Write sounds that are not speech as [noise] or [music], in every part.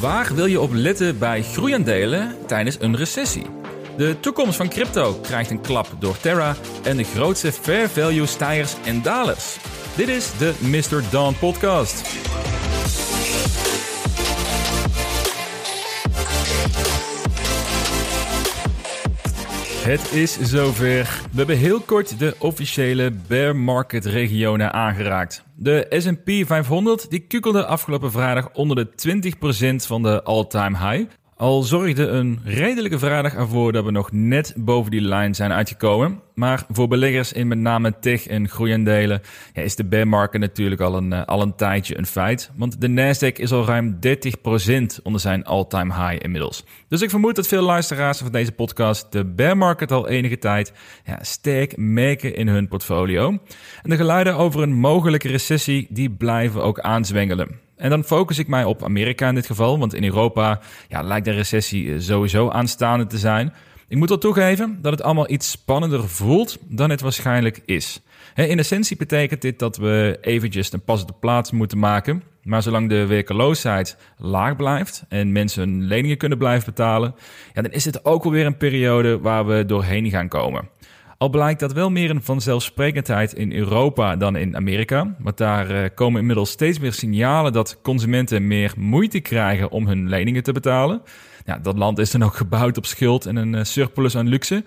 Waar wil je op letten bij groeiaandelen tijdens een recessie? De toekomst van crypto krijgt een klap door Terra en de grootste fair value stijgers en dalers. Dit is de Mr. Dawn podcast. Het is zover. We hebben heel kort de officiële bear market regionen aangeraakt. De S&P 500 die kukelde afgelopen vrijdag onder de 20% van de all-time high. Al zorgde een redelijke vrijdag ervoor dat we nog net boven die lijn zijn uitgekomen. Maar voor beleggers in met name tech en groeiendelen ja, is de bear market natuurlijk al een, uh, al een tijdje een feit. Want de Nasdaq is al ruim 30% onder zijn all-time high inmiddels. Dus ik vermoed dat veel luisteraars van deze podcast de bear market al enige tijd ja, sterk merken in hun portfolio. En de geluiden over een mogelijke recessie die blijven ook aanzwengelen. En dan focus ik mij op Amerika in dit geval, want in Europa ja, lijkt de recessie eh, sowieso aanstaande te zijn. Ik moet wel toegeven dat het allemaal iets spannender voelt dan het waarschijnlijk is. In essentie betekent dit dat we eventjes een pas op de plaats moeten maken. Maar zolang de werkeloosheid laag blijft en mensen hun leningen kunnen blijven betalen, ja, dan is dit ook alweer een periode waar we doorheen gaan komen. Al blijkt dat wel meer een vanzelfsprekendheid in Europa dan in Amerika. Want daar uh, komen inmiddels steeds meer signalen dat consumenten meer moeite krijgen om hun leningen te betalen. Dat land is dan ook gebouwd op schuld en een uh, surplus aan luxe.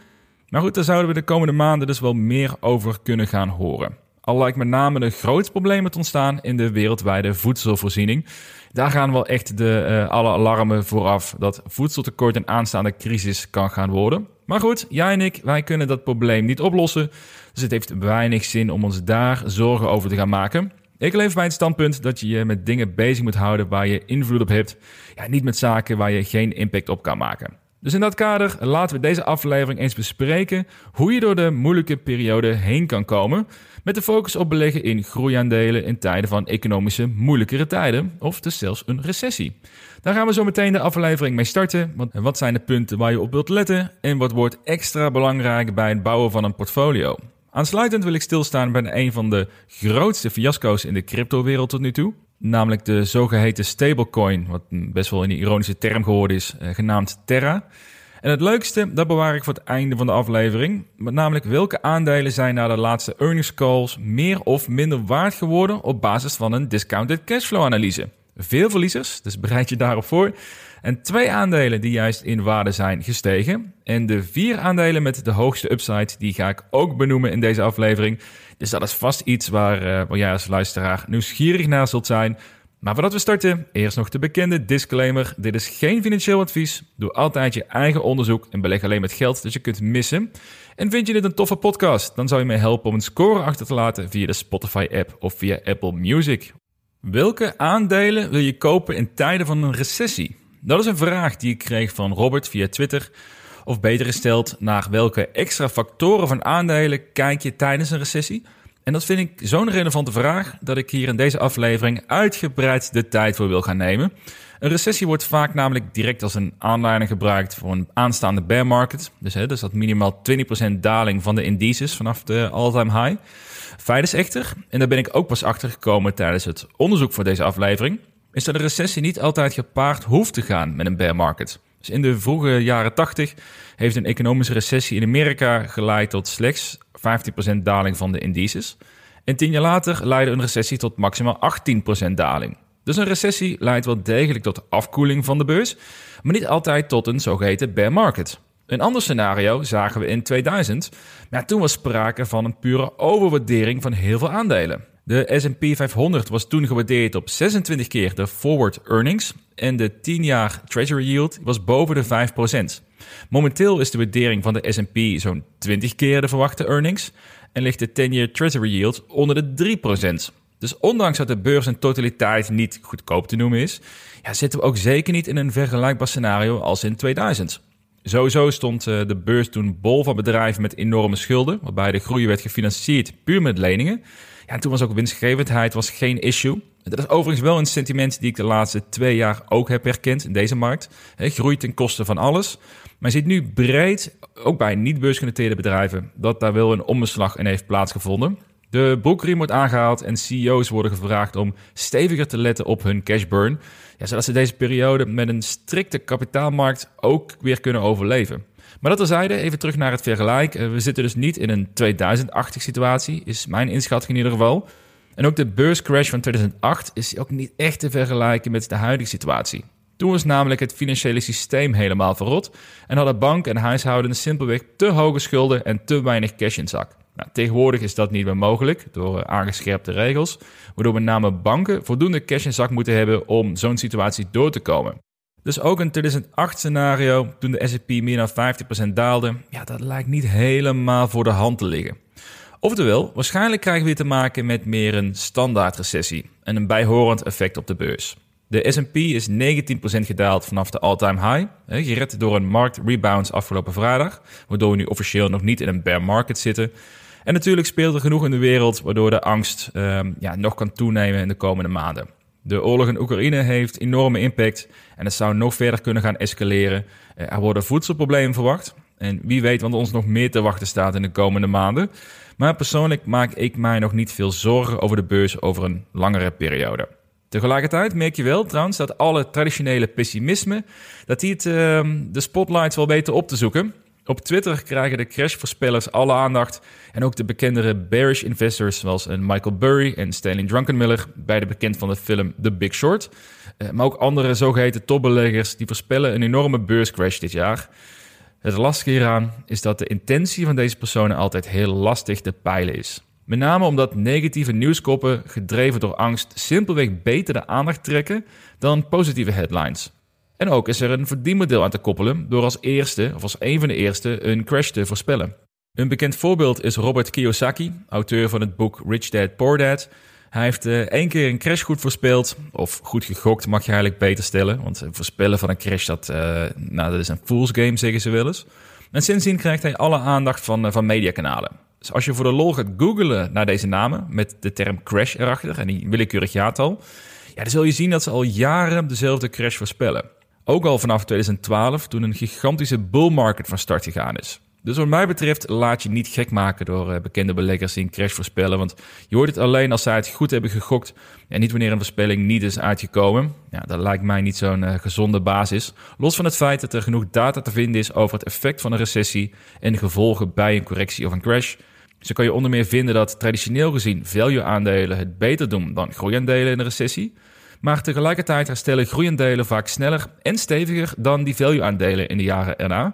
Maar goed, daar zouden we de komende maanden dus wel meer over kunnen gaan horen. Al lijkt met name de grootste problemen te ontstaan in de wereldwijde voedselvoorziening. Daar gaan wel echt de, uh, alle alarmen vooraf dat voedseltekort een aanstaande crisis kan gaan worden. Maar goed, jij en ik, wij kunnen dat probleem niet oplossen. Dus het heeft weinig zin om ons daar zorgen over te gaan maken. Ik leef bij het standpunt dat je je met dingen bezig moet houden waar je invloed op hebt. Ja, niet met zaken waar je geen impact op kan maken. Dus in dat kader laten we deze aflevering eens bespreken hoe je door de moeilijke periode heen kan komen. Met de focus op beleggen in groeiaandelen in tijden van economische moeilijkere tijden of dus zelfs een recessie. Daar gaan we zo meteen de aflevering mee starten. Want wat zijn de punten waar je op wilt letten en wat wordt extra belangrijk bij het bouwen van een portfolio? Aansluitend wil ik stilstaan bij een van de grootste fiasco's in de cryptowereld tot nu toe. Namelijk de zogeheten stablecoin, wat best wel een ironische term geworden is, eh, genaamd Terra. En het leukste, dat bewaar ik voor het einde van de aflevering. Namelijk welke aandelen zijn na de laatste earnings calls meer of minder waard geworden op basis van een discounted cashflow analyse. Veel verliezers, dus bereid je daarop voor. En twee aandelen die juist in waarde zijn gestegen. En de vier aandelen met de hoogste upside, die ga ik ook benoemen in deze aflevering. Dus dat is vast iets waar, uh, waar jij als luisteraar nieuwsgierig naar zult zijn. Maar voordat we starten, eerst nog de bekende disclaimer. Dit is geen financieel advies. Doe altijd je eigen onderzoek en beleg alleen met geld dat je kunt missen. En vind je dit een toffe podcast? Dan zou je mij helpen om een score achter te laten via de Spotify-app of via Apple Music. Welke aandelen wil je kopen in tijden van een recessie? Dat is een vraag die ik kreeg van Robert via Twitter. Of beter gesteld, naar welke extra factoren van aandelen kijk je tijdens een recessie? En dat vind ik zo'n relevante vraag dat ik hier in deze aflevering uitgebreid de tijd voor wil gaan nemen. Een recessie wordt vaak namelijk direct als een aanleiding gebruikt voor een aanstaande bear market. Dus, hè, dus dat minimaal 20% daling van de indices vanaf de all-time high. Feit is echter, en daar ben ik ook pas achter gekomen tijdens het onderzoek voor deze aflevering, is dat een recessie niet altijd gepaard hoeft te gaan met een bear market. Dus in de vroege jaren 80 heeft een economische recessie in Amerika geleid tot slechts 15% daling van de indices. En tien jaar later leidde een recessie tot maximaal 18% daling. Dus een recessie leidt wel degelijk tot afkoeling van de beurs, maar niet altijd tot een zogeheten bear market. Een ander scenario zagen we in 2000, maar toen was sprake van een pure overwaardering van heel veel aandelen. De S&P 500 was toen gewaardeerd op 26 keer de forward earnings en de 10 jaar treasury yield was boven de 5%. Momenteel is de waardering van de S&P zo'n 20 keer de verwachte earnings en ligt de 10 year treasury yield onder de 3%. Dus ondanks dat de beurs in totaliteit niet goedkoop te noemen is, ja, zitten we ook zeker niet in een vergelijkbaar scenario als in 2000. Sowieso stond eh, de beurs toen bol van bedrijven met enorme schulden, waarbij de groei werd gefinancierd puur met leningen. Ja, en toen was ook winstgevendheid was geen issue. Dat is overigens wel een sentiment die ik de laatste twee jaar ook heb herkend in deze markt. He, groeit ten koste van alles. Maar je ziet nu breed, ook bij niet beursgenoteerde bedrijven, dat daar wel een omslag in heeft plaatsgevonden. De broekriem wordt aangehaald en CEO's worden gevraagd om steviger te letten op hun cash burn, ja, zodat ze deze periode met een strikte kapitaalmarkt ook weer kunnen overleven. Maar dat terzijde, even terug naar het vergelijk. Eh, we zitten dus niet in een 2008 situatie, is mijn inschatting in ieder geval. En ook de beurscrash van 2008 is ook niet echt te vergelijken met de huidige situatie. Toen was namelijk het financiële systeem helemaal verrot en hadden banken en huishoudens simpelweg te hoge schulden en te weinig cash in zak. Nou, tegenwoordig is dat niet meer mogelijk door eh, aangescherpte regels, waardoor met name banken voldoende cash in zak moeten hebben om zo'n situatie door te komen. Dus ook een 2008 scenario, toen de S&P meer dan 50% daalde, ja, dat lijkt niet helemaal voor de hand te liggen. Oftewel, waarschijnlijk krijgen we weer te maken met meer een standaard recessie en een bijhorend effect op de beurs. De S&P is 19% gedaald vanaf de all-time high, gered door een markt rebounds afgelopen vrijdag, waardoor we nu officieel nog niet in een bear market zitten. En natuurlijk speelt er genoeg in de wereld waardoor de angst ehm, ja, nog kan toenemen in de komende maanden. De oorlog in Oekraïne heeft enorme impact en het zou nog verder kunnen gaan escaleren. Eh, er worden voedselproblemen verwacht. En wie weet wat ons nog meer te wachten staat in de komende maanden. Maar persoonlijk maak ik mij nog niet veel zorgen over de beurs over een langere periode. Tegelijkertijd merk je wel trouwens dat alle traditionele pessimisme, dat die uh, de spotlights wel weten op te zoeken. Op Twitter krijgen de crashvoorspellers alle aandacht. En ook de bekendere bearish investors zoals een Michael Burry en Stanley Druckenmiller, beide bekend van de film The Big Short. Uh, maar ook andere zogeheten topbeleggers die voorspellen een enorme beurscrash dit jaar. Het lastige hieraan is dat de intentie van deze personen altijd heel lastig te peilen is. Met name omdat negatieve nieuwskoppen, gedreven door angst, simpelweg beter de aandacht trekken dan positieve headlines. En ook is er een verdienmodel aan te koppelen door als eerste, of als een van de eerste, een crash te voorspellen. Een bekend voorbeeld is Robert Kiyosaki, auteur van het boek Rich Dad Poor Dad. Hij heeft uh, één keer een crash goed voorspeld, of goed gegokt mag je eigenlijk beter stellen. Want voorspellen van een crash, dat, uh, nou, dat is een fool's game, zeggen ze wel eens. En sindsdien krijgt hij alle aandacht van, uh, van mediakanalen. Dus als je voor de lol gaat googlen naar deze namen, met de term crash erachter en die willekeurig jaartal, ja, dan zul je zien dat ze al jaren dezelfde crash voorspellen. Ook al vanaf 2012, toen een gigantische bull market van start gegaan is. Dus wat mij betreft laat je niet gek maken door uh, bekende beleggers die een crash voorspellen. Want je hoort het alleen als zij het goed hebben gegokt en niet wanneer een voorspelling niet is uitgekomen. Ja, dat lijkt mij niet zo'n uh, gezonde basis. Los van het feit dat er genoeg data te vinden is over het effect van een recessie en de gevolgen bij een correctie of een crash. Zo kan je onder meer vinden dat traditioneel gezien value-aandelen het beter doen dan groeiaandelen in een recessie. Maar tegelijkertijd herstellen groeiaandelen vaak sneller en steviger dan die value-aandelen in de jaren erna.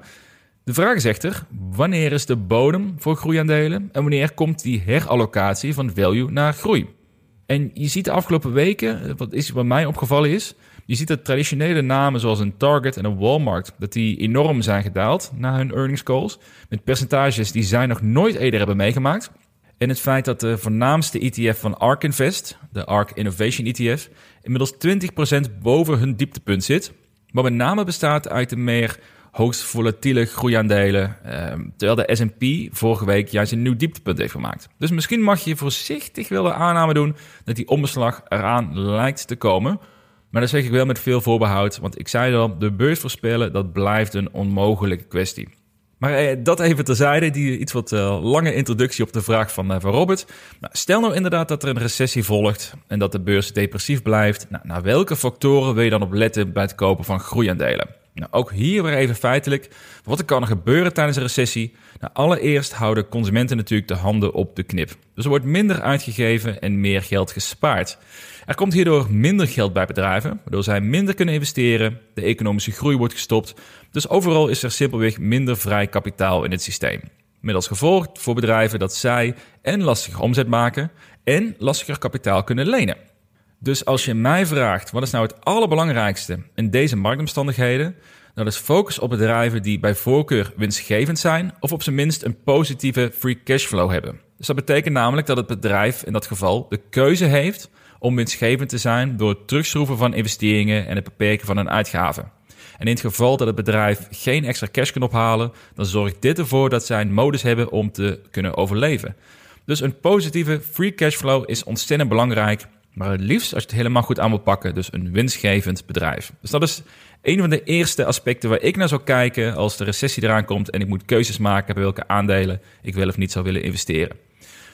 De vraag is echter, wanneer is de bodem voor groeiaandelen en wanneer komt die herallocatie van value naar groei? En je ziet de afgelopen weken, wat, is, wat mij opgevallen is, je ziet dat traditionele namen zoals een Target en een Walmart, dat die enorm zijn gedaald na hun earnings calls. Met percentages die zij nog nooit eerder hebben meegemaakt. En het feit dat de voornaamste ETF van ARK Invest, de ARK Innovation ETF, inmiddels 20% boven hun dieptepunt zit. Wat met name bestaat uit de meer hoogst volatiele groeiaandelen. Eh, terwijl de S&P vorige week juist een nieuw dieptepunt heeft gemaakt. Dus misschien mag je voorzichtig wel de aanname doen dat die omslag eraan lijkt te komen. Maar dat zeg ik wel met veel voorbehoud, want ik zei al, de beurs voorspellen, dat blijft een onmogelijke kwestie. Maar eh, dat even terzijde, die iets wat uh, lange introductie op de vraag van, uh, van Robert. Nou, stel nou inderdaad dat er een recessie volgt en dat de beurs depressief blijft. Nou, naar welke factoren wil je dan op letten bij het kopen van groeiaandelen? Nou, ook hier weer even feitelijk. Wat kan er gebeuren tijdens een recessie? Nou, allereerst houden consumenten natuurlijk de handen op de knip. Dus er wordt minder uitgegeven en meer geld gespaard. Er komt hierdoor minder geld bij bedrijven, waardoor zij minder kunnen investeren. De economische groei wordt gestopt. Dus overal is er simpelweg minder vrij kapitaal in het systeem. Met als gevolg voor bedrijven dat zij en lastiger omzet maken en lastiger kapitaal kunnen lenen. Dus als je mij vraagt, wat is nou het allerbelangrijkste in deze marktomstandigheden? Dat is focus op bedrijven die bij voorkeur winstgevend zijn of op zijn minst een positieve free cashflow hebben. Dus dat betekent namelijk dat het bedrijf in dat geval de keuze heeft om winstgevend te zijn door het terugschroeven van investeringen en het beperken van hun uitgaven. En in het geval dat het bedrijf geen extra cash kan ophalen, dan zorgt dit ervoor dat zij een modus hebben om te kunnen overleven. Dus een positieve free cashflow is ontzettend belangrijk maar het liefst als je het helemaal goed aan wil pakken, dus een winstgevend bedrijf. Dus dat is een van de eerste aspecten waar ik naar zou kijken als de recessie eraan komt en ik moet keuzes maken bij welke aandelen ik wel of niet zou willen investeren.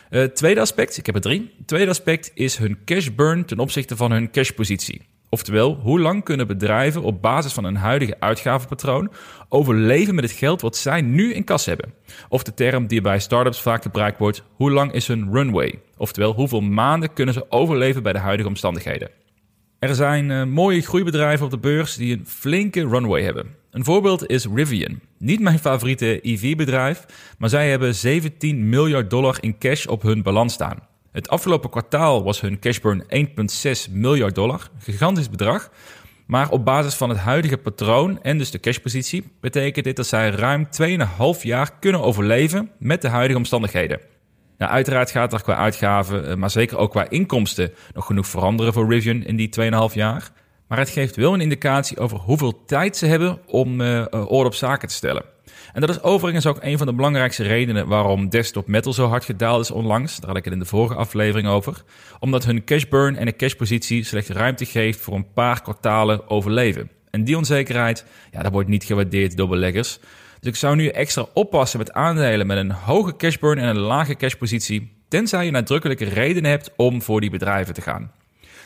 Uh, tweede aspect, ik heb er drie. tweede aspect is hun cash burn ten opzichte van hun cashpositie. Oftewel, hoe lang kunnen bedrijven op basis van een huidige uitgavenpatroon overleven met het geld wat zij nu in kas hebben? Of de term die bij startups vaak gebruikt wordt, hoe lang is hun runway? Oftewel, hoeveel maanden kunnen ze overleven bij de huidige omstandigheden? Er zijn uh, mooie groeibedrijven op de beurs die een flinke runway hebben. Een voorbeeld is Rivian. Niet mijn favoriete EV-bedrijf, maar zij hebben 17 miljard dollar in cash op hun balans staan. Het afgelopen kwartaal was hun cashburn 1,6 miljard dollar, een gigantisch bedrag. Maar op basis van het huidige patroon en dus de cashpositie betekent dit dat zij ruim 2,5 jaar kunnen overleven met de huidige omstandigheden. Nou, uiteraard gaat er qua uitgaven, eh, maar zeker ook qua inkomsten, nog genoeg veranderen voor Rivian in die 2,5 jaar. Maar het geeft wel een indicatie over hoeveel tijd ze hebben om uh, orde op zaken te stellen. En dat is overigens ook een van de belangrijkste redenen waarom Desktop Metal zo hard gedaald is onlangs. Daar had ik het in de vorige aflevering over. Omdat hun cash burn en de cashpositie slechts ruimte geeft voor een paar kwartalen overleven. En die onzekerheid, ja, dat wordt niet gewaardeerd door beleggers. Dus ik zou nu extra oppassen met aandelen met een hoge cashburn en een lage cashpositie, tenzij je nadrukkelijke redenen hebt om voor die bedrijven te gaan.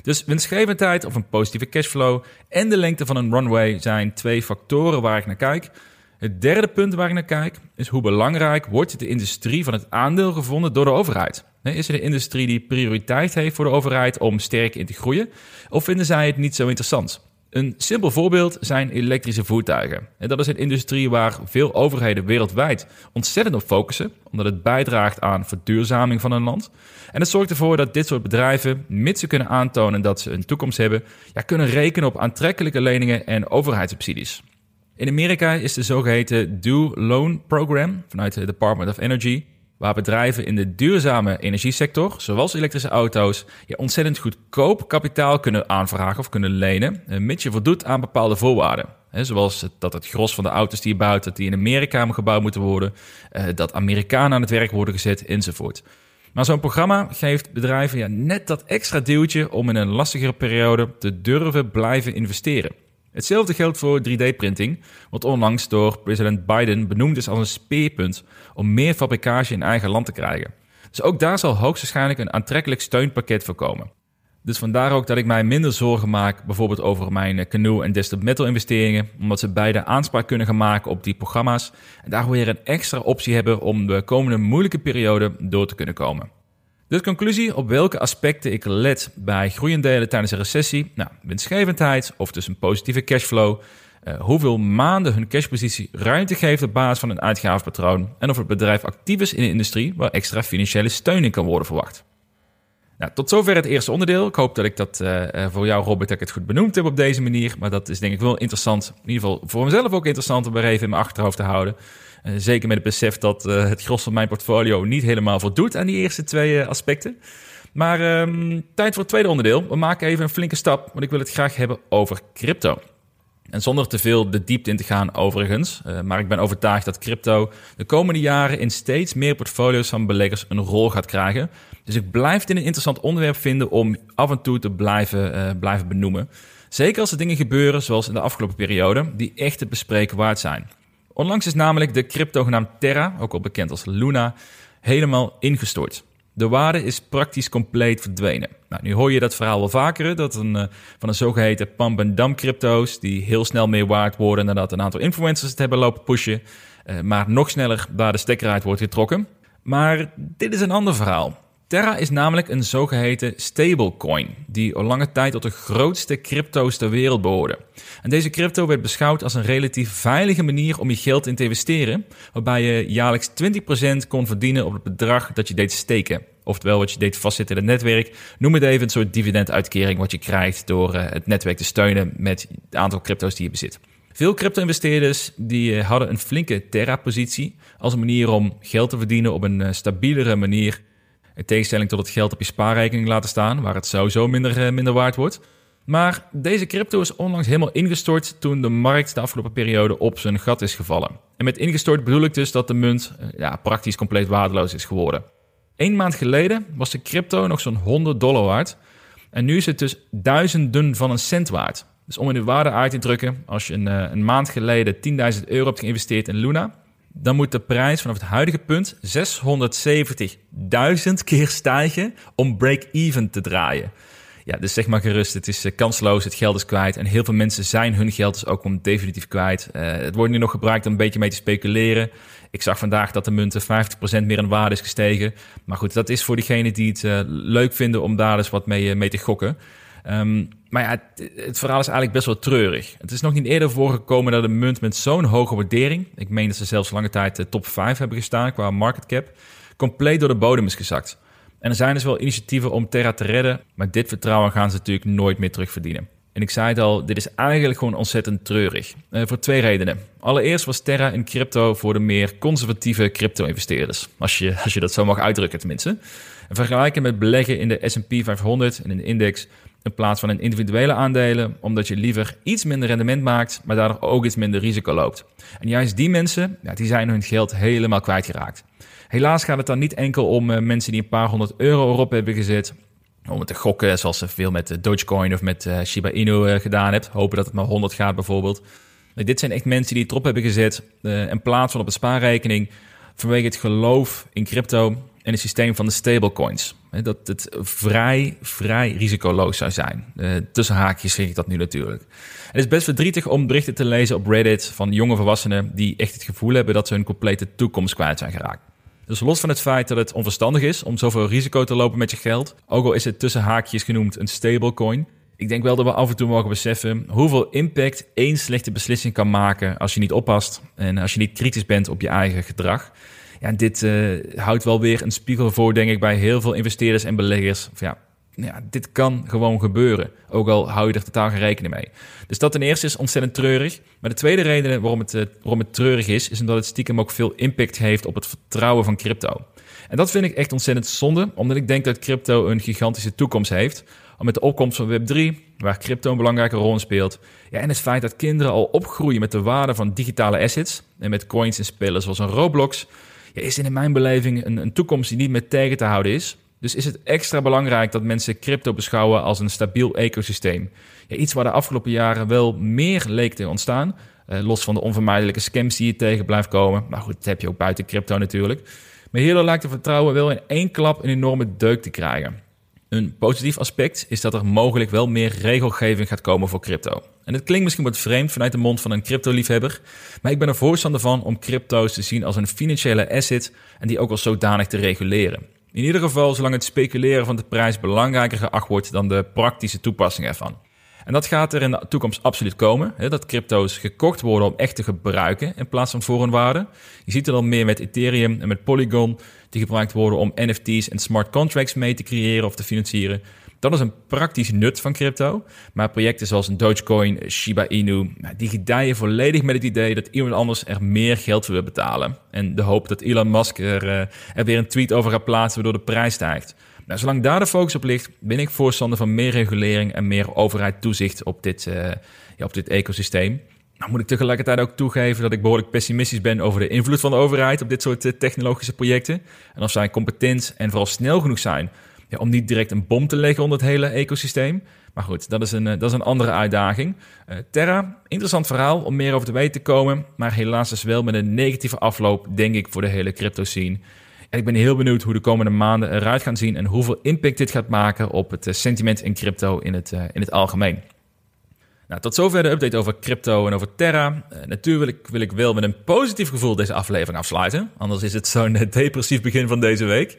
Dus winstgevendheid of een positieve cashflow en de lengte van een runway zijn twee factoren waar ik naar kijk. Het derde punt waar ik naar kijk is hoe belangrijk wordt de industrie van het aandeel gevonden door de overheid. Is er een industrie die prioriteit heeft voor de overheid om sterk in te groeien? Of vinden zij het niet zo interessant? Een simpel voorbeeld zijn elektrische voertuigen. En dat is een industrie waar veel overheden wereldwijd ontzettend op focussen, omdat het bijdraagt aan verduurzaming van een land. En het zorgt ervoor dat dit soort bedrijven, mits ze kunnen aantonen dat ze een toekomst hebben, ja, kunnen rekenen op aantrekkelijke leningen en overheidssubsidies. In Amerika is de zogeheten Do Loan Program vanuit het Department of Energy, waar bedrijven in de duurzame energiesector, zoals elektrische auto's, je ontzettend goedkoop kapitaal kunnen aanvragen of kunnen lenen, eh, mits je voldoet aan bepaalde voorwaarden. zoals dat het gros van de auto's die je bouwt, dat die in Amerika gebouwd moeten worden, eh, dat Amerikanen aan het werk worden gezet, enzovoort. Maar zo'n programma geeft bedrijven ja, net dat extra duwtje om in een lastigere periode te durven blijven investeren. Hetzelfde geldt voor 3D-printing, wat onlangs door president Biden benoemd is als een speerpunt om meer fabrikage in eigen land te krijgen. Dus ook daar zal hoogstwaarschijnlijk een aantrekkelijk steunpakket voor komen. Dus vandaar ook dat ik mij minder zorgen maak, bijvoorbeeld over mijn Canoe en Desktop Metal investeringen, omdat ze beide aanspraak kunnen gaan maken op die programma's en daar weer een extra optie hebben om de komende moeilijke periode door te kunnen komen. Dus conclusie op welke aspecten ik let bij groeiendelen tijdens een recessie. Nou, winstgevendheid of dus een positieve cashflow. Uh, hoeveel maanden hun cashpositie ruimte geeft op basis van een uitgavenpatroon. En of het bedrijf actief is in een industrie waar extra financiële steun in kan worden verwacht. Nou, tot zover het eerste onderdeel. Ik hoop dat ik dat uh, voor jou, Robert, dat ik het goed benoemd heb op deze manier. Maar dat is denk ik wel interessant. In ieder geval voor mezelf ook interessant om er even in mijn achterhoofd te houden. Uh, zeker met het besef dat uh, het gros van mijn portfolio niet helemaal voldoet aan die eerste twee aspecten. Maar um, tijd voor het tweede onderdeel. We maken even een flinke stap, want ik wil het graag hebben over crypto. En zonder te veel de diepte in te gaan overigens, maar ik ben overtuigd dat crypto de komende jaren in steeds meer portfolio's van beleggers een rol gaat krijgen. Dus ik blijf dit een interessant onderwerp vinden om af en toe te blijven, blijven benoemen. Zeker als er dingen gebeuren, zoals in de afgelopen periode, die echt het bespreken waard zijn. Onlangs is namelijk de crypto genaamd Terra, ook al bekend als Luna, helemaal ingestort. De waarde is praktisch compleet verdwenen. Nou, nu hoor je dat verhaal wel vaker, dat een, uh, van een zogeheten pump-and-dump crypto's, die heel snel meer waard worden nadat een aantal influencers het hebben lopen pushen, uh, maar nog sneller waar de stekker uit wordt getrokken. Maar dit is een ander verhaal. Terra is namelijk een zogeheten stablecoin, die al lange tijd tot de grootste crypto's ter wereld behoorde. En deze crypto werd beschouwd als een relatief veilige manier om je geld in te investeren, waarbij je jaarlijks 20% kon verdienen op het bedrag dat je deed steken. Oftewel wat je deed vastzitten in het netwerk. Noem het even een soort dividenduitkering wat je krijgt door uh, het netwerk te steunen met het aantal crypto's die je bezit. Veel crypto-investeerders die uh, hadden een flinke Terra-positie als een manier om geld te verdienen op een uh, stabielere manier in tegenstelling tot het geld op je spaarrekening laten staan, waar het sowieso minder, eh, minder waard wordt. Maar deze crypto is onlangs helemaal ingestort toen de markt de afgelopen periode op zijn gat is gevallen. En met ingestort bedoel ik dus dat de munt eh, ja, praktisch compleet waardeloos is geworden. Eén maand geleden was de crypto nog zo'n 100 dollar waard. En nu is het dus duizenden van een cent waard. Dus om in de waarde uit te drukken, als je een, eh, een maand geleden 10.000 euro hebt geïnvesteerd in Luna, dan moet de prijs vanaf het huidige punt 670.000 keer stijgen om break-even te draaien. Ja, dus zeg maar gerust, het is eh, kansloos, het geld is kwijt. En heel veel mensen zijn hun geld dus ook om definitief kwijt. Uh, het wordt nu nog gebruikt om een beetje mee te speculeren. Ik zag vandaag dat de munten 50% meer in waarde is gestegen. Maar goed, dat is voor diegenen die het leuk vinden om daar dus wat mee, mee te gokken. Um, maar ja, het, het, verhaal is eigenlijk best wel treurig. Het is nog niet eerder voorgekomen dat een munt met zo'n hoge waardering... ik meen dat ze zelfs lange tijd de top 5 hebben gestaan qua market cap... compleet door de bodem is gezakt. En er zijn dus wel initiatieven om Terra te redden... maar dit vertrouwen gaan ze natuurlijk nooit meer terugverdienen. En ik zei het al, dit is eigenlijk gewoon ontzettend treurig. Uh, voor twee redenen. Allereerst was Terra in crypto voor de meer conservatieve crypto-investeerders. Als je, als je dat zo mag uitdrukken tenminste. En vergelijken met beleggen in de S&P 500 en in de index in plaats van in individuele aandelen, omdat je liever iets minder rendement maakt, maar daardoor ook iets minder risico loopt. En juist die mensen, ja, die zijn hun geld helemaal kwijtgeraakt. Helaas gaat het dan niet enkel om uh, mensen die een paar honderd euro erop hebben gezet, om het te gokken, zoals ze veel met Dogecoin of met uh, Shiba Inu gedaan hebt. Hopen dat het maar 100 gaat bijvoorbeeld. Dit zijn echt mensen die het erop hebben gezet, in plaats van op een spaarrekening, vanwege het geloof in crypto en het systeem van de stablecoins. Dat het vrij, vrij risicoloos zou zijn. Uh, tussen haakjes zeg ik dat nu natuurlijk. Het is best verdrietig om berichten te lezen op Reddit van jonge volwassenen die echt het gevoel hebben dat ze hun complete toekomst kwijt zijn geraakt. Dus los van het feit dat het onverstandig is om zoveel risico te lopen met je geld, ook al is het tussen haakjes genoemd een stablecoin, ik denk wel dat we af en toe mogen beseffen hoeveel impact één slechte beslissing kan maken als je niet oppast en als je niet kritisch bent op je eigen gedrag. Ja, dit uh, houdt wel weer een spiegel voor, denk ik, bij heel veel investeerders en beleggers. Of ja, ja, dit kan gewoon gebeuren. Ook al hou je er totaal geen rekening mee. Dus dat ten eerste is ontzettend treurig. Maar de tweede reden waarom het, uh, waarom het treurig is, is omdat het stiekem ook veel impact heeft op het vertrouwen van crypto. En dat vind ik echt ontzettend zonde, omdat ik denk dat crypto een gigantische toekomst heeft. Met de opkomst van Web3, waar crypto een belangrijke rol in speelt. Ja, en het feit dat kinderen al opgroeien met de waarde van digitale assets. En met coins en spellen zoals een Roblox is in mijn beleving een, een toekomst die niet meer tegen te houden is. Dus is het extra belangrijk dat mensen crypto beschouwen als een stabiel ecosysteem. Ja, iets waar de afgelopen jaren wel meer leek te ontstaan. Uh, los van de onvermijdelijke scams die je tegen blijft komen. Maar goed, dat heb je ook buiten crypto natuurlijk. Maar hierdoor lijkt de vertrouwen wel in één klap een enorme deuk te krijgen. Een positief aspect is dat er mogelijk wel meer regelgeving gaat komen voor crypto. En het klinkt misschien wat vreemd vanuit de mond van een crypto-liefhebber, maar ik ben er voorstander van om crypto's te zien als een financiële asset en die ook als zodanig te reguleren. In ieder geval zolang het speculeren van de prijs belangrijker geacht wordt dan de praktische toepassing ervan. En dat gaat er in de toekomst absoluut komen. Hè, dat crypto's gekocht worden om echt te gebruiken in plaats van voor hun waarde. Je ziet er al meer met Ethereum en met Polygon, die gebruikt worden om NFT's en smart contracts mee te creëren of te financieren. Dat is een praktisch nut van crypto. Maar projecten zoals een Dogecoin, Shiba Inu, die gedijen volledig met het idee dat iemand anders er meer geld voor wil betalen. En de hoop dat Elon Musk er, uh, er weer een tweet over gaat plaatsen waardoor de prijs stijgt. Nou, zolang daar de focus op ligt, ben ik voorstander van meer regulering en meer overheid toezicht op dit, uh, ja, op dit ecosysteem. Nou moet ik tegelijkertijd ook toegeven dat ik behoorlijk pessimistisch ben over de invloed van de overheid op dit soort uh, technologische projecten. En of zij competent en vooral snel genoeg zijn om niet direct een bom te leggen onder het hele ecosysteem. Maar goed, dat is een, uh, dat is een andere uitdaging. Terra, interessant verhaal om meer over te weten te komen. Maar helaas dus wel met een negatieve afloop, denk ik, voor de hele crypto scene. En ik ben heel benieuwd hoe de komende maanden eruit gaan zien en hoeveel impact dit gaat maken op het eh, sentiment in crypto in het, eh, in het algemeen. Nou, tot zover de update over crypto en over Terra. Uh, natuurlijk wil ik wel met een positief gevoel deze aflevering afsluiten. Anders is het zo'n depressief begin van deze week.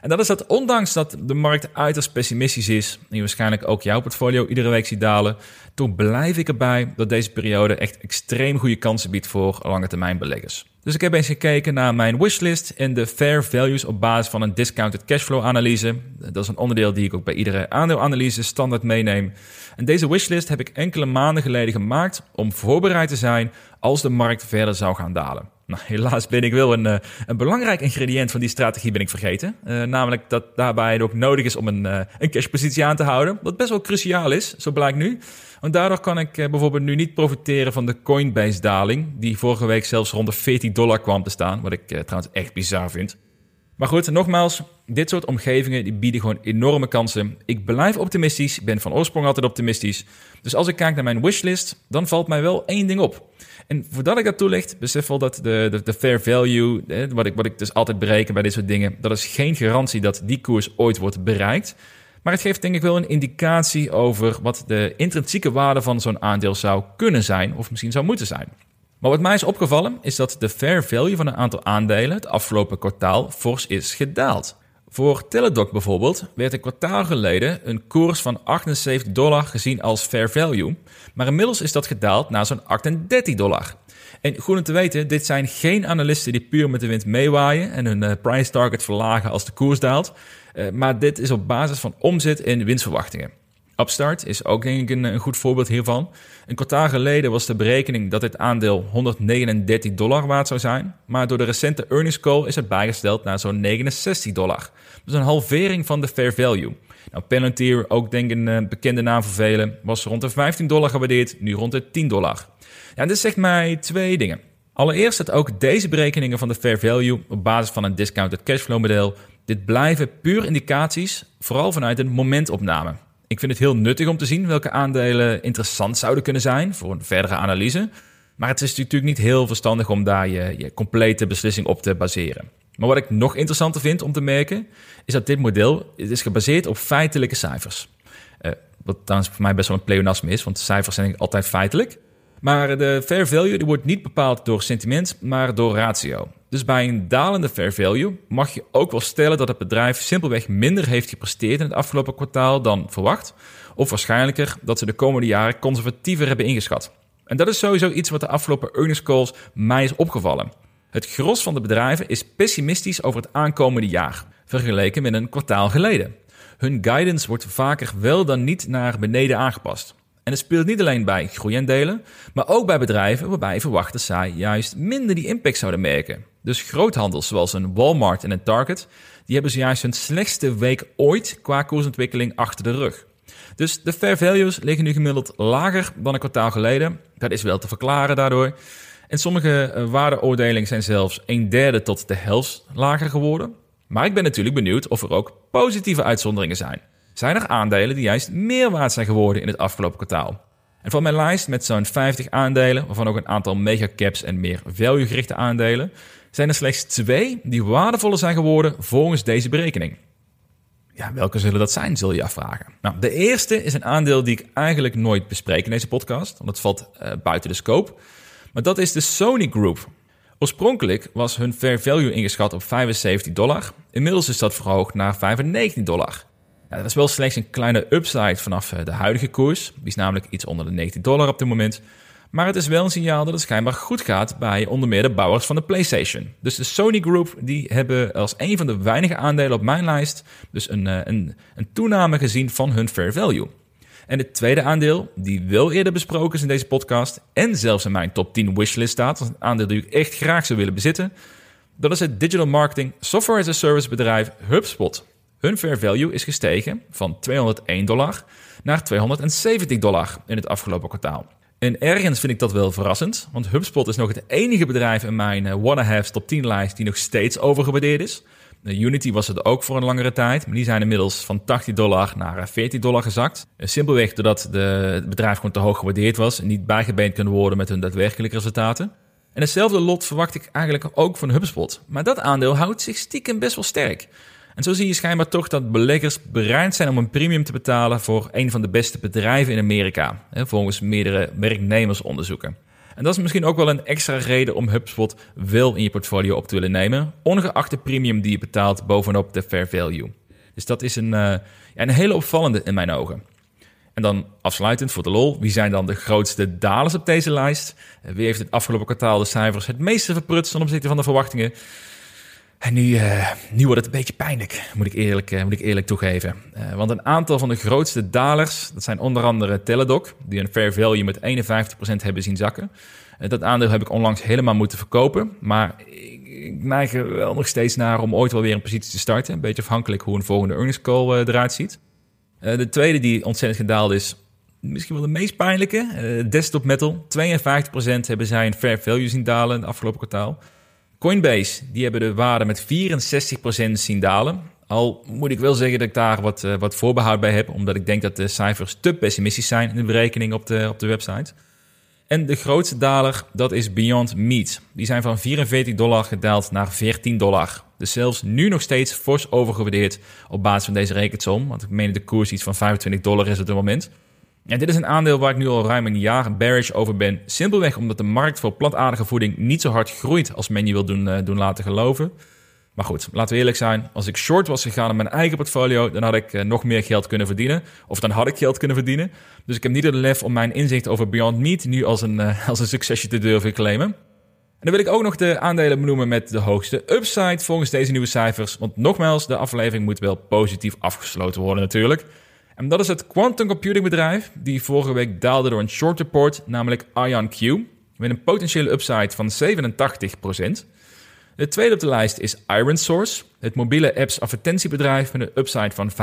En dat is dat ondanks dat de markt uiterst pessimistisch is... en je waarschijnlijk ook jouw portfolio iedere week ziet dalen... toch blijf ik erbij dat deze periode echt extreem goede kansen biedt voor lange termijn beleggers. Dus ik heb eens gekeken naar mijn wishlist en de fair values op basis van een discounted cashflow analyse. Dat is een onderdeel die ik ook bij iedere aandeelanalyse standaard meeneem. En deze wishlist heb ik enkele maanden geleden gemaakt om voorbereid te zijn als de markt verder zou gaan dalen. Nou, helaas ben ik wel een, eh, een belangrijk ingrediënt van die strategie ben ik vergeten. Uh, namelijk dat daarbij het ook nodig is om een, uh, een cashpositie aan te houden. Wat best wel cruciaal is, zo blijkt nu. Want daardoor kan ik bijvoorbeeld nu niet profiteren van de Coinbase-daling... die vorige week zelfs rond de 14 dollar kwam te staan. Wat ik trouwens echt bizar vind. Maar goed, nogmaals, dit soort omgevingen die bieden gewoon enorme kansen. Ik blijf optimistisch, ben van oorsprong altijd optimistisch. Dus als ik kijk naar mijn wishlist, dan valt mij wel één ding op. En voordat ik dat toelicht, besef wel dat de, de, de fair value, wat ik, wat ik dus altijd bereken bij dit soort dingen, dat is geen garantie dat die koers ooit wordt bereikt. Maar het geeft denk ik wel een indicatie over wat de intrinsieke waarde van zo'n aandeel zou kunnen zijn, of misschien zou moeten zijn. Maar wat mij is opgevallen, is dat de fair value van een aantal aandelen het afgelopen kwartaal fors is gedaald. Voor Teladoc bijvoorbeeld werd een kwartaal geleden een koers van 78 dollar gezien als fair value, maar inmiddels is dat gedaald naar zo'n 38 dollar. En goed om te weten, dit zijn geen analisten die puur met de wind meewaaien en hun uh, price target verlagen als de koers daalt, uh, maar dit is op basis van omzet en winstverwachtingen. Upstart is ook denk ik een, een, goed voorbeeld hiervan. Een kwartaal geleden was de berekening dat dit aandeel 139 dollar waard zou zijn. Maar door de recente earnings call is het bijgesteld naar zo'n 69 dollar. Dus een halvering van de fair value. Nou, Palantir, ook denk ik een eh, bekende naam voor velen, was rond de 15 dollar gewaardeerd, nu rond de 10 dollar. Ja, dit zegt mij twee dingen. Allereerst dat ook deze berekeningen van de fair value op basis van een discounted cashflow model, dit blijven puur indicaties, vooral vanuit een momentopname. Ik vind het heel nuttig om te zien welke aandelen interessant zouden kunnen zijn voor een verdere analyse. Maar het is natuurlijk niet heel verstandig om daar je, je complete beslissing op te baseren. Maar wat ik nog interessanter vind om te merken, is dat dit model is gebaseerd op feitelijke cijfers. Uh, wat trouwens voor mij best wel een pleonasme is, want cijfers zijn altijd feitelijk. Maar de fair value die wordt niet bepaald door sentiment, maar door ratio. Dus bij een dalende fair value mag je ook wel stellen dat het bedrijf simpelweg minder heeft gepresteerd in het afgelopen kwartaal dan verwacht. Of waarschijnlijker dat ze de komende jaren conservatiever hebben ingeschat. En dat is sowieso iets wat de afgelopen earnings calls mij is opgevallen. Het gros van de bedrijven is pessimistisch over het aankomende jaar, vergeleken met een kwartaal geleden. Hun guidance wordt vaker wel dan niet naar beneden aangepast. En het speelt niet alleen bij groeiendelen, maar ook bij bedrijven waarbij verwacht dat zij juist minder die impact zouden merken. Dus groothandels zoals een Walmart en een Target, die hebben zojuist hun slechtste week ooit qua koersontwikkeling achter de rug. Dus de fair values liggen nu gemiddeld lager dan een kwartaal geleden. Dat is wel te verklaren daardoor. En sommige eh, waardeoordelingen zijn zelfs een derde tot de helft lager geworden. Maar ik ben natuurlijk benieuwd of er ook positieve uitzonderingen zijn zijn er aandelen die juist meer waard zijn geworden in het afgelopen kwartaal. En van mijn lijst met zo'n 50 aandelen, waarvan ook een aantal megacaps en meer value-gerichte aandelen, zijn er slechts twee die waardevoller zijn geworden volgens deze berekening. Ja, welke zullen dat zijn, zul je afvragen. Nou, de eerste is een aandeel die ik eigenlijk nooit bespreek in deze podcast, want het valt uh, buiten de scope. Maar dat is de Sony Group. Oorspronkelijk was hun fair value ingeschat op 75 dollar. Inmiddels is dat verhoogd naar 95 dollar. Dat is wel slechts een kleine upside vanaf eh, de huidige koers. Die is namelijk iets onder de 90 dollar op dit moment. Maar het is wel een signaal dat het schijnbaar goed gaat bij onder meer de bouwers van de PlayStation. Dus de Sony Group die hebben als een van de weinige aandelen op mijn lijst dus een, eh, een, een toename gezien van hun fair value. En het tweede aandeel, die wel eerder besproken is in deze podcast en zelfs in mijn top 10 wishlist staat, een aandeel die ik echt graag zou willen bezitten, dat is het digital marketing software as a service bedrijf HubSpot. Hun fair value is gestegen van 201 dollar naar 270 dollar in het afgelopen kwartaal. En ergens vind ik dat wel verrassend, want HubSpot is nog het enige bedrijf in mijn uh, Wanna Have's top 10 lijst die nog steeds overgewaardeerd is. Unity was het ook voor een langere tijd, maar die zijn inmiddels van 80 dollar naar 40 eh, dollar gezakt. Eh, simpelweg doordat de, het bedrijf gewoon te hoog gewaardeerd was en niet bijgebeend kunnen worden met hun daadwerkelijke resultaten. En hetzelfde lot verwacht ik eigenlijk ook van HubSpot. Maar dat aandeel houdt zich stiekem best wel sterk. En zo zie je schijnbaar toch dat beleggers bereid zijn om een premium te betalen voor een van de beste bedrijven in Amerika, volgens meerdere werknemersonderzoeken. En dat is misschien ook wel een extra reden om HubSpot wel in je portfolio op te willen nemen, ongeacht de premium die je betaalt bovenop de fair value. Dus dat is een, uh, een hele opvallende in mijn ogen. En dan afsluitend voor de lol, wie zijn dan de grootste dalers op deze lijst? Eh, wie heeft het afgelopen kwartaal de cijfers het meeste verprutst ten opzichte van de verwachtingen? En nu, uh, nu wordt het een beetje pijnlijk, moet ik eerlijk, uh, moet ik eerlijk toegeven. Uh, want een aantal van de grootste dalers, dat zijn onder andere Teladoc, die een fair value met 51% hebben zien zakken. dat aandeel heb ik onlangs helemaal moeten verkopen, maar ik, ik neig er wel nog steeds naar om ooit wel weer een positie te starten. Een beetje afhankelijk hoe een volgende earnings call eruit ziet. de tweede die ontzettend gedaald is, misschien wel de meest pijnlijke, Desktop Metal. 52% hebben zij een fair value zien dalen in het afgelopen kwartaal. Coinbase, die hebben de waarde met 64% zien dalen. Al moet ik wel zeggen dat ik daar wat, uh, wat voorbehoud bij heb, omdat ik denk dat de cijfers te pessimistisch zijn in de berekening op de, op de website. En de grootste daler, dat is Beyond Meat. Die zijn van 44 dollar gedaald naar 14 dollar. Dus zelfs nu nog steeds fors overgewaardeerd op basis van deze rekensom. Want ik meen de koers iets van 25 dollar is op het moment. En dit is een aandeel waar ik nu al ruim een jaar bearish over ben. Simpelweg omdat de markt voor plantaardige voeding niet zo hard groeit als men je wil doen, uh, doen laten geloven. Maar goed, laten we eerlijk zijn. Als ik short was gegaan in mijn eigen portfolio, dan had ik uh, nog meer geld kunnen verdienen. Of dan had ik geld kunnen verdienen. Dus ik heb niet het lef om mijn inzicht over Beyond Meat nu als een, uh, [laughs] als een succesje te durven claimen. En dan wil ik ook nog de aandelen benoemen met de hoogste upside volgens deze nieuwe cijfers. Want nogmaals, de aflevering moet wel positief afgesloten worden natuurlijk. En dat is het quantum computing bedrijf die vorige week daalde door een short report, namelijk IonQ, met een potentiële upside van 87%. De tweede op de lijst is IronSource, het mobiele apps advertentiebedrijf met een upside van 75%.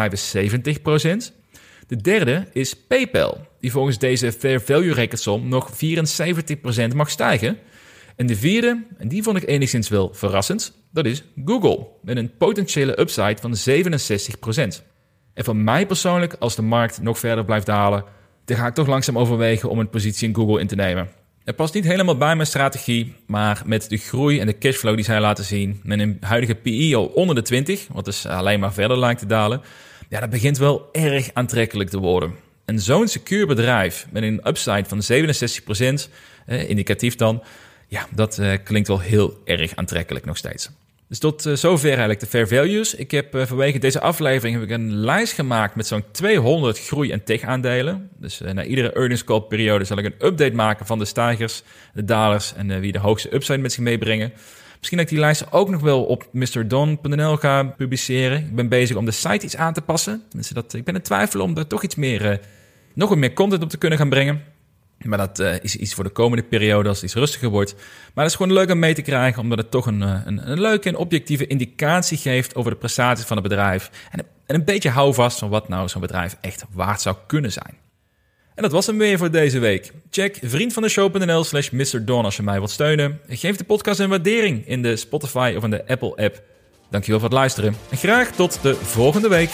De derde is PayPal, die volgens deze fair value rekensom nog 74% mag stijgen. En de vierde, en die vond ik enigszins wel verrassend, dat is Google, met een potentiële upside van 67%. En voor mij persoonlijk, als de markt nog verder blijft dalen, dan ga ik toch langzaam overwegen om een positie in Google in te nemen. Het past niet helemaal bij mijn strategie, maar met de groei en de cashflow die zij laten zien, met een huidige PI al onder de 20, wat dus alleen maar verder lijkt te dalen, ja, dat begint wel erg aantrekkelijk te worden. En zo'n secuur bedrijf met een upside van 67%, eh, indicatief dan, ja, dat eh, klinkt wel heel erg aantrekkelijk nog steeds. Dus tot uh, zover eigenlijk de fair values. Ik heb uh, vanwege deze aflevering heb ik een lijst gemaakt met zo'n 200 groei- en tech-aandelen. Dus uh, na iedere earnings call periode zal ik een update maken van de stijgers, de dalers en wie de hoogste upside met zich meebrengen. Misschien dat ik die lijst ook nog wel op mrdon.nl ga publiceren. Ik ben bezig om de site iets aan te passen. Dus dat, ik ben in twijfel om daar toch iets meer, nog wat meer content op te kunnen gaan brengen. Maar dat uh, is iets voor de komende periode als het iets rustiger wordt. Maar het is gewoon leuk om mee te krijgen, omdat het toch een, eh, een, een leuke en objectieve indicatie geeft over de prestaties van het bedrijf. En, en een beetje houvast van wat nou zo'n bedrijf echt waard zou kunnen zijn. En dat was hem weer voor deze week. Check vriendvandeshow.nl slash mrdon als je mij wilt steunen. Geef de podcast een waardering in de Spotify of in de Apple app. Dankjewel voor het luisteren en graag tot de volgende week.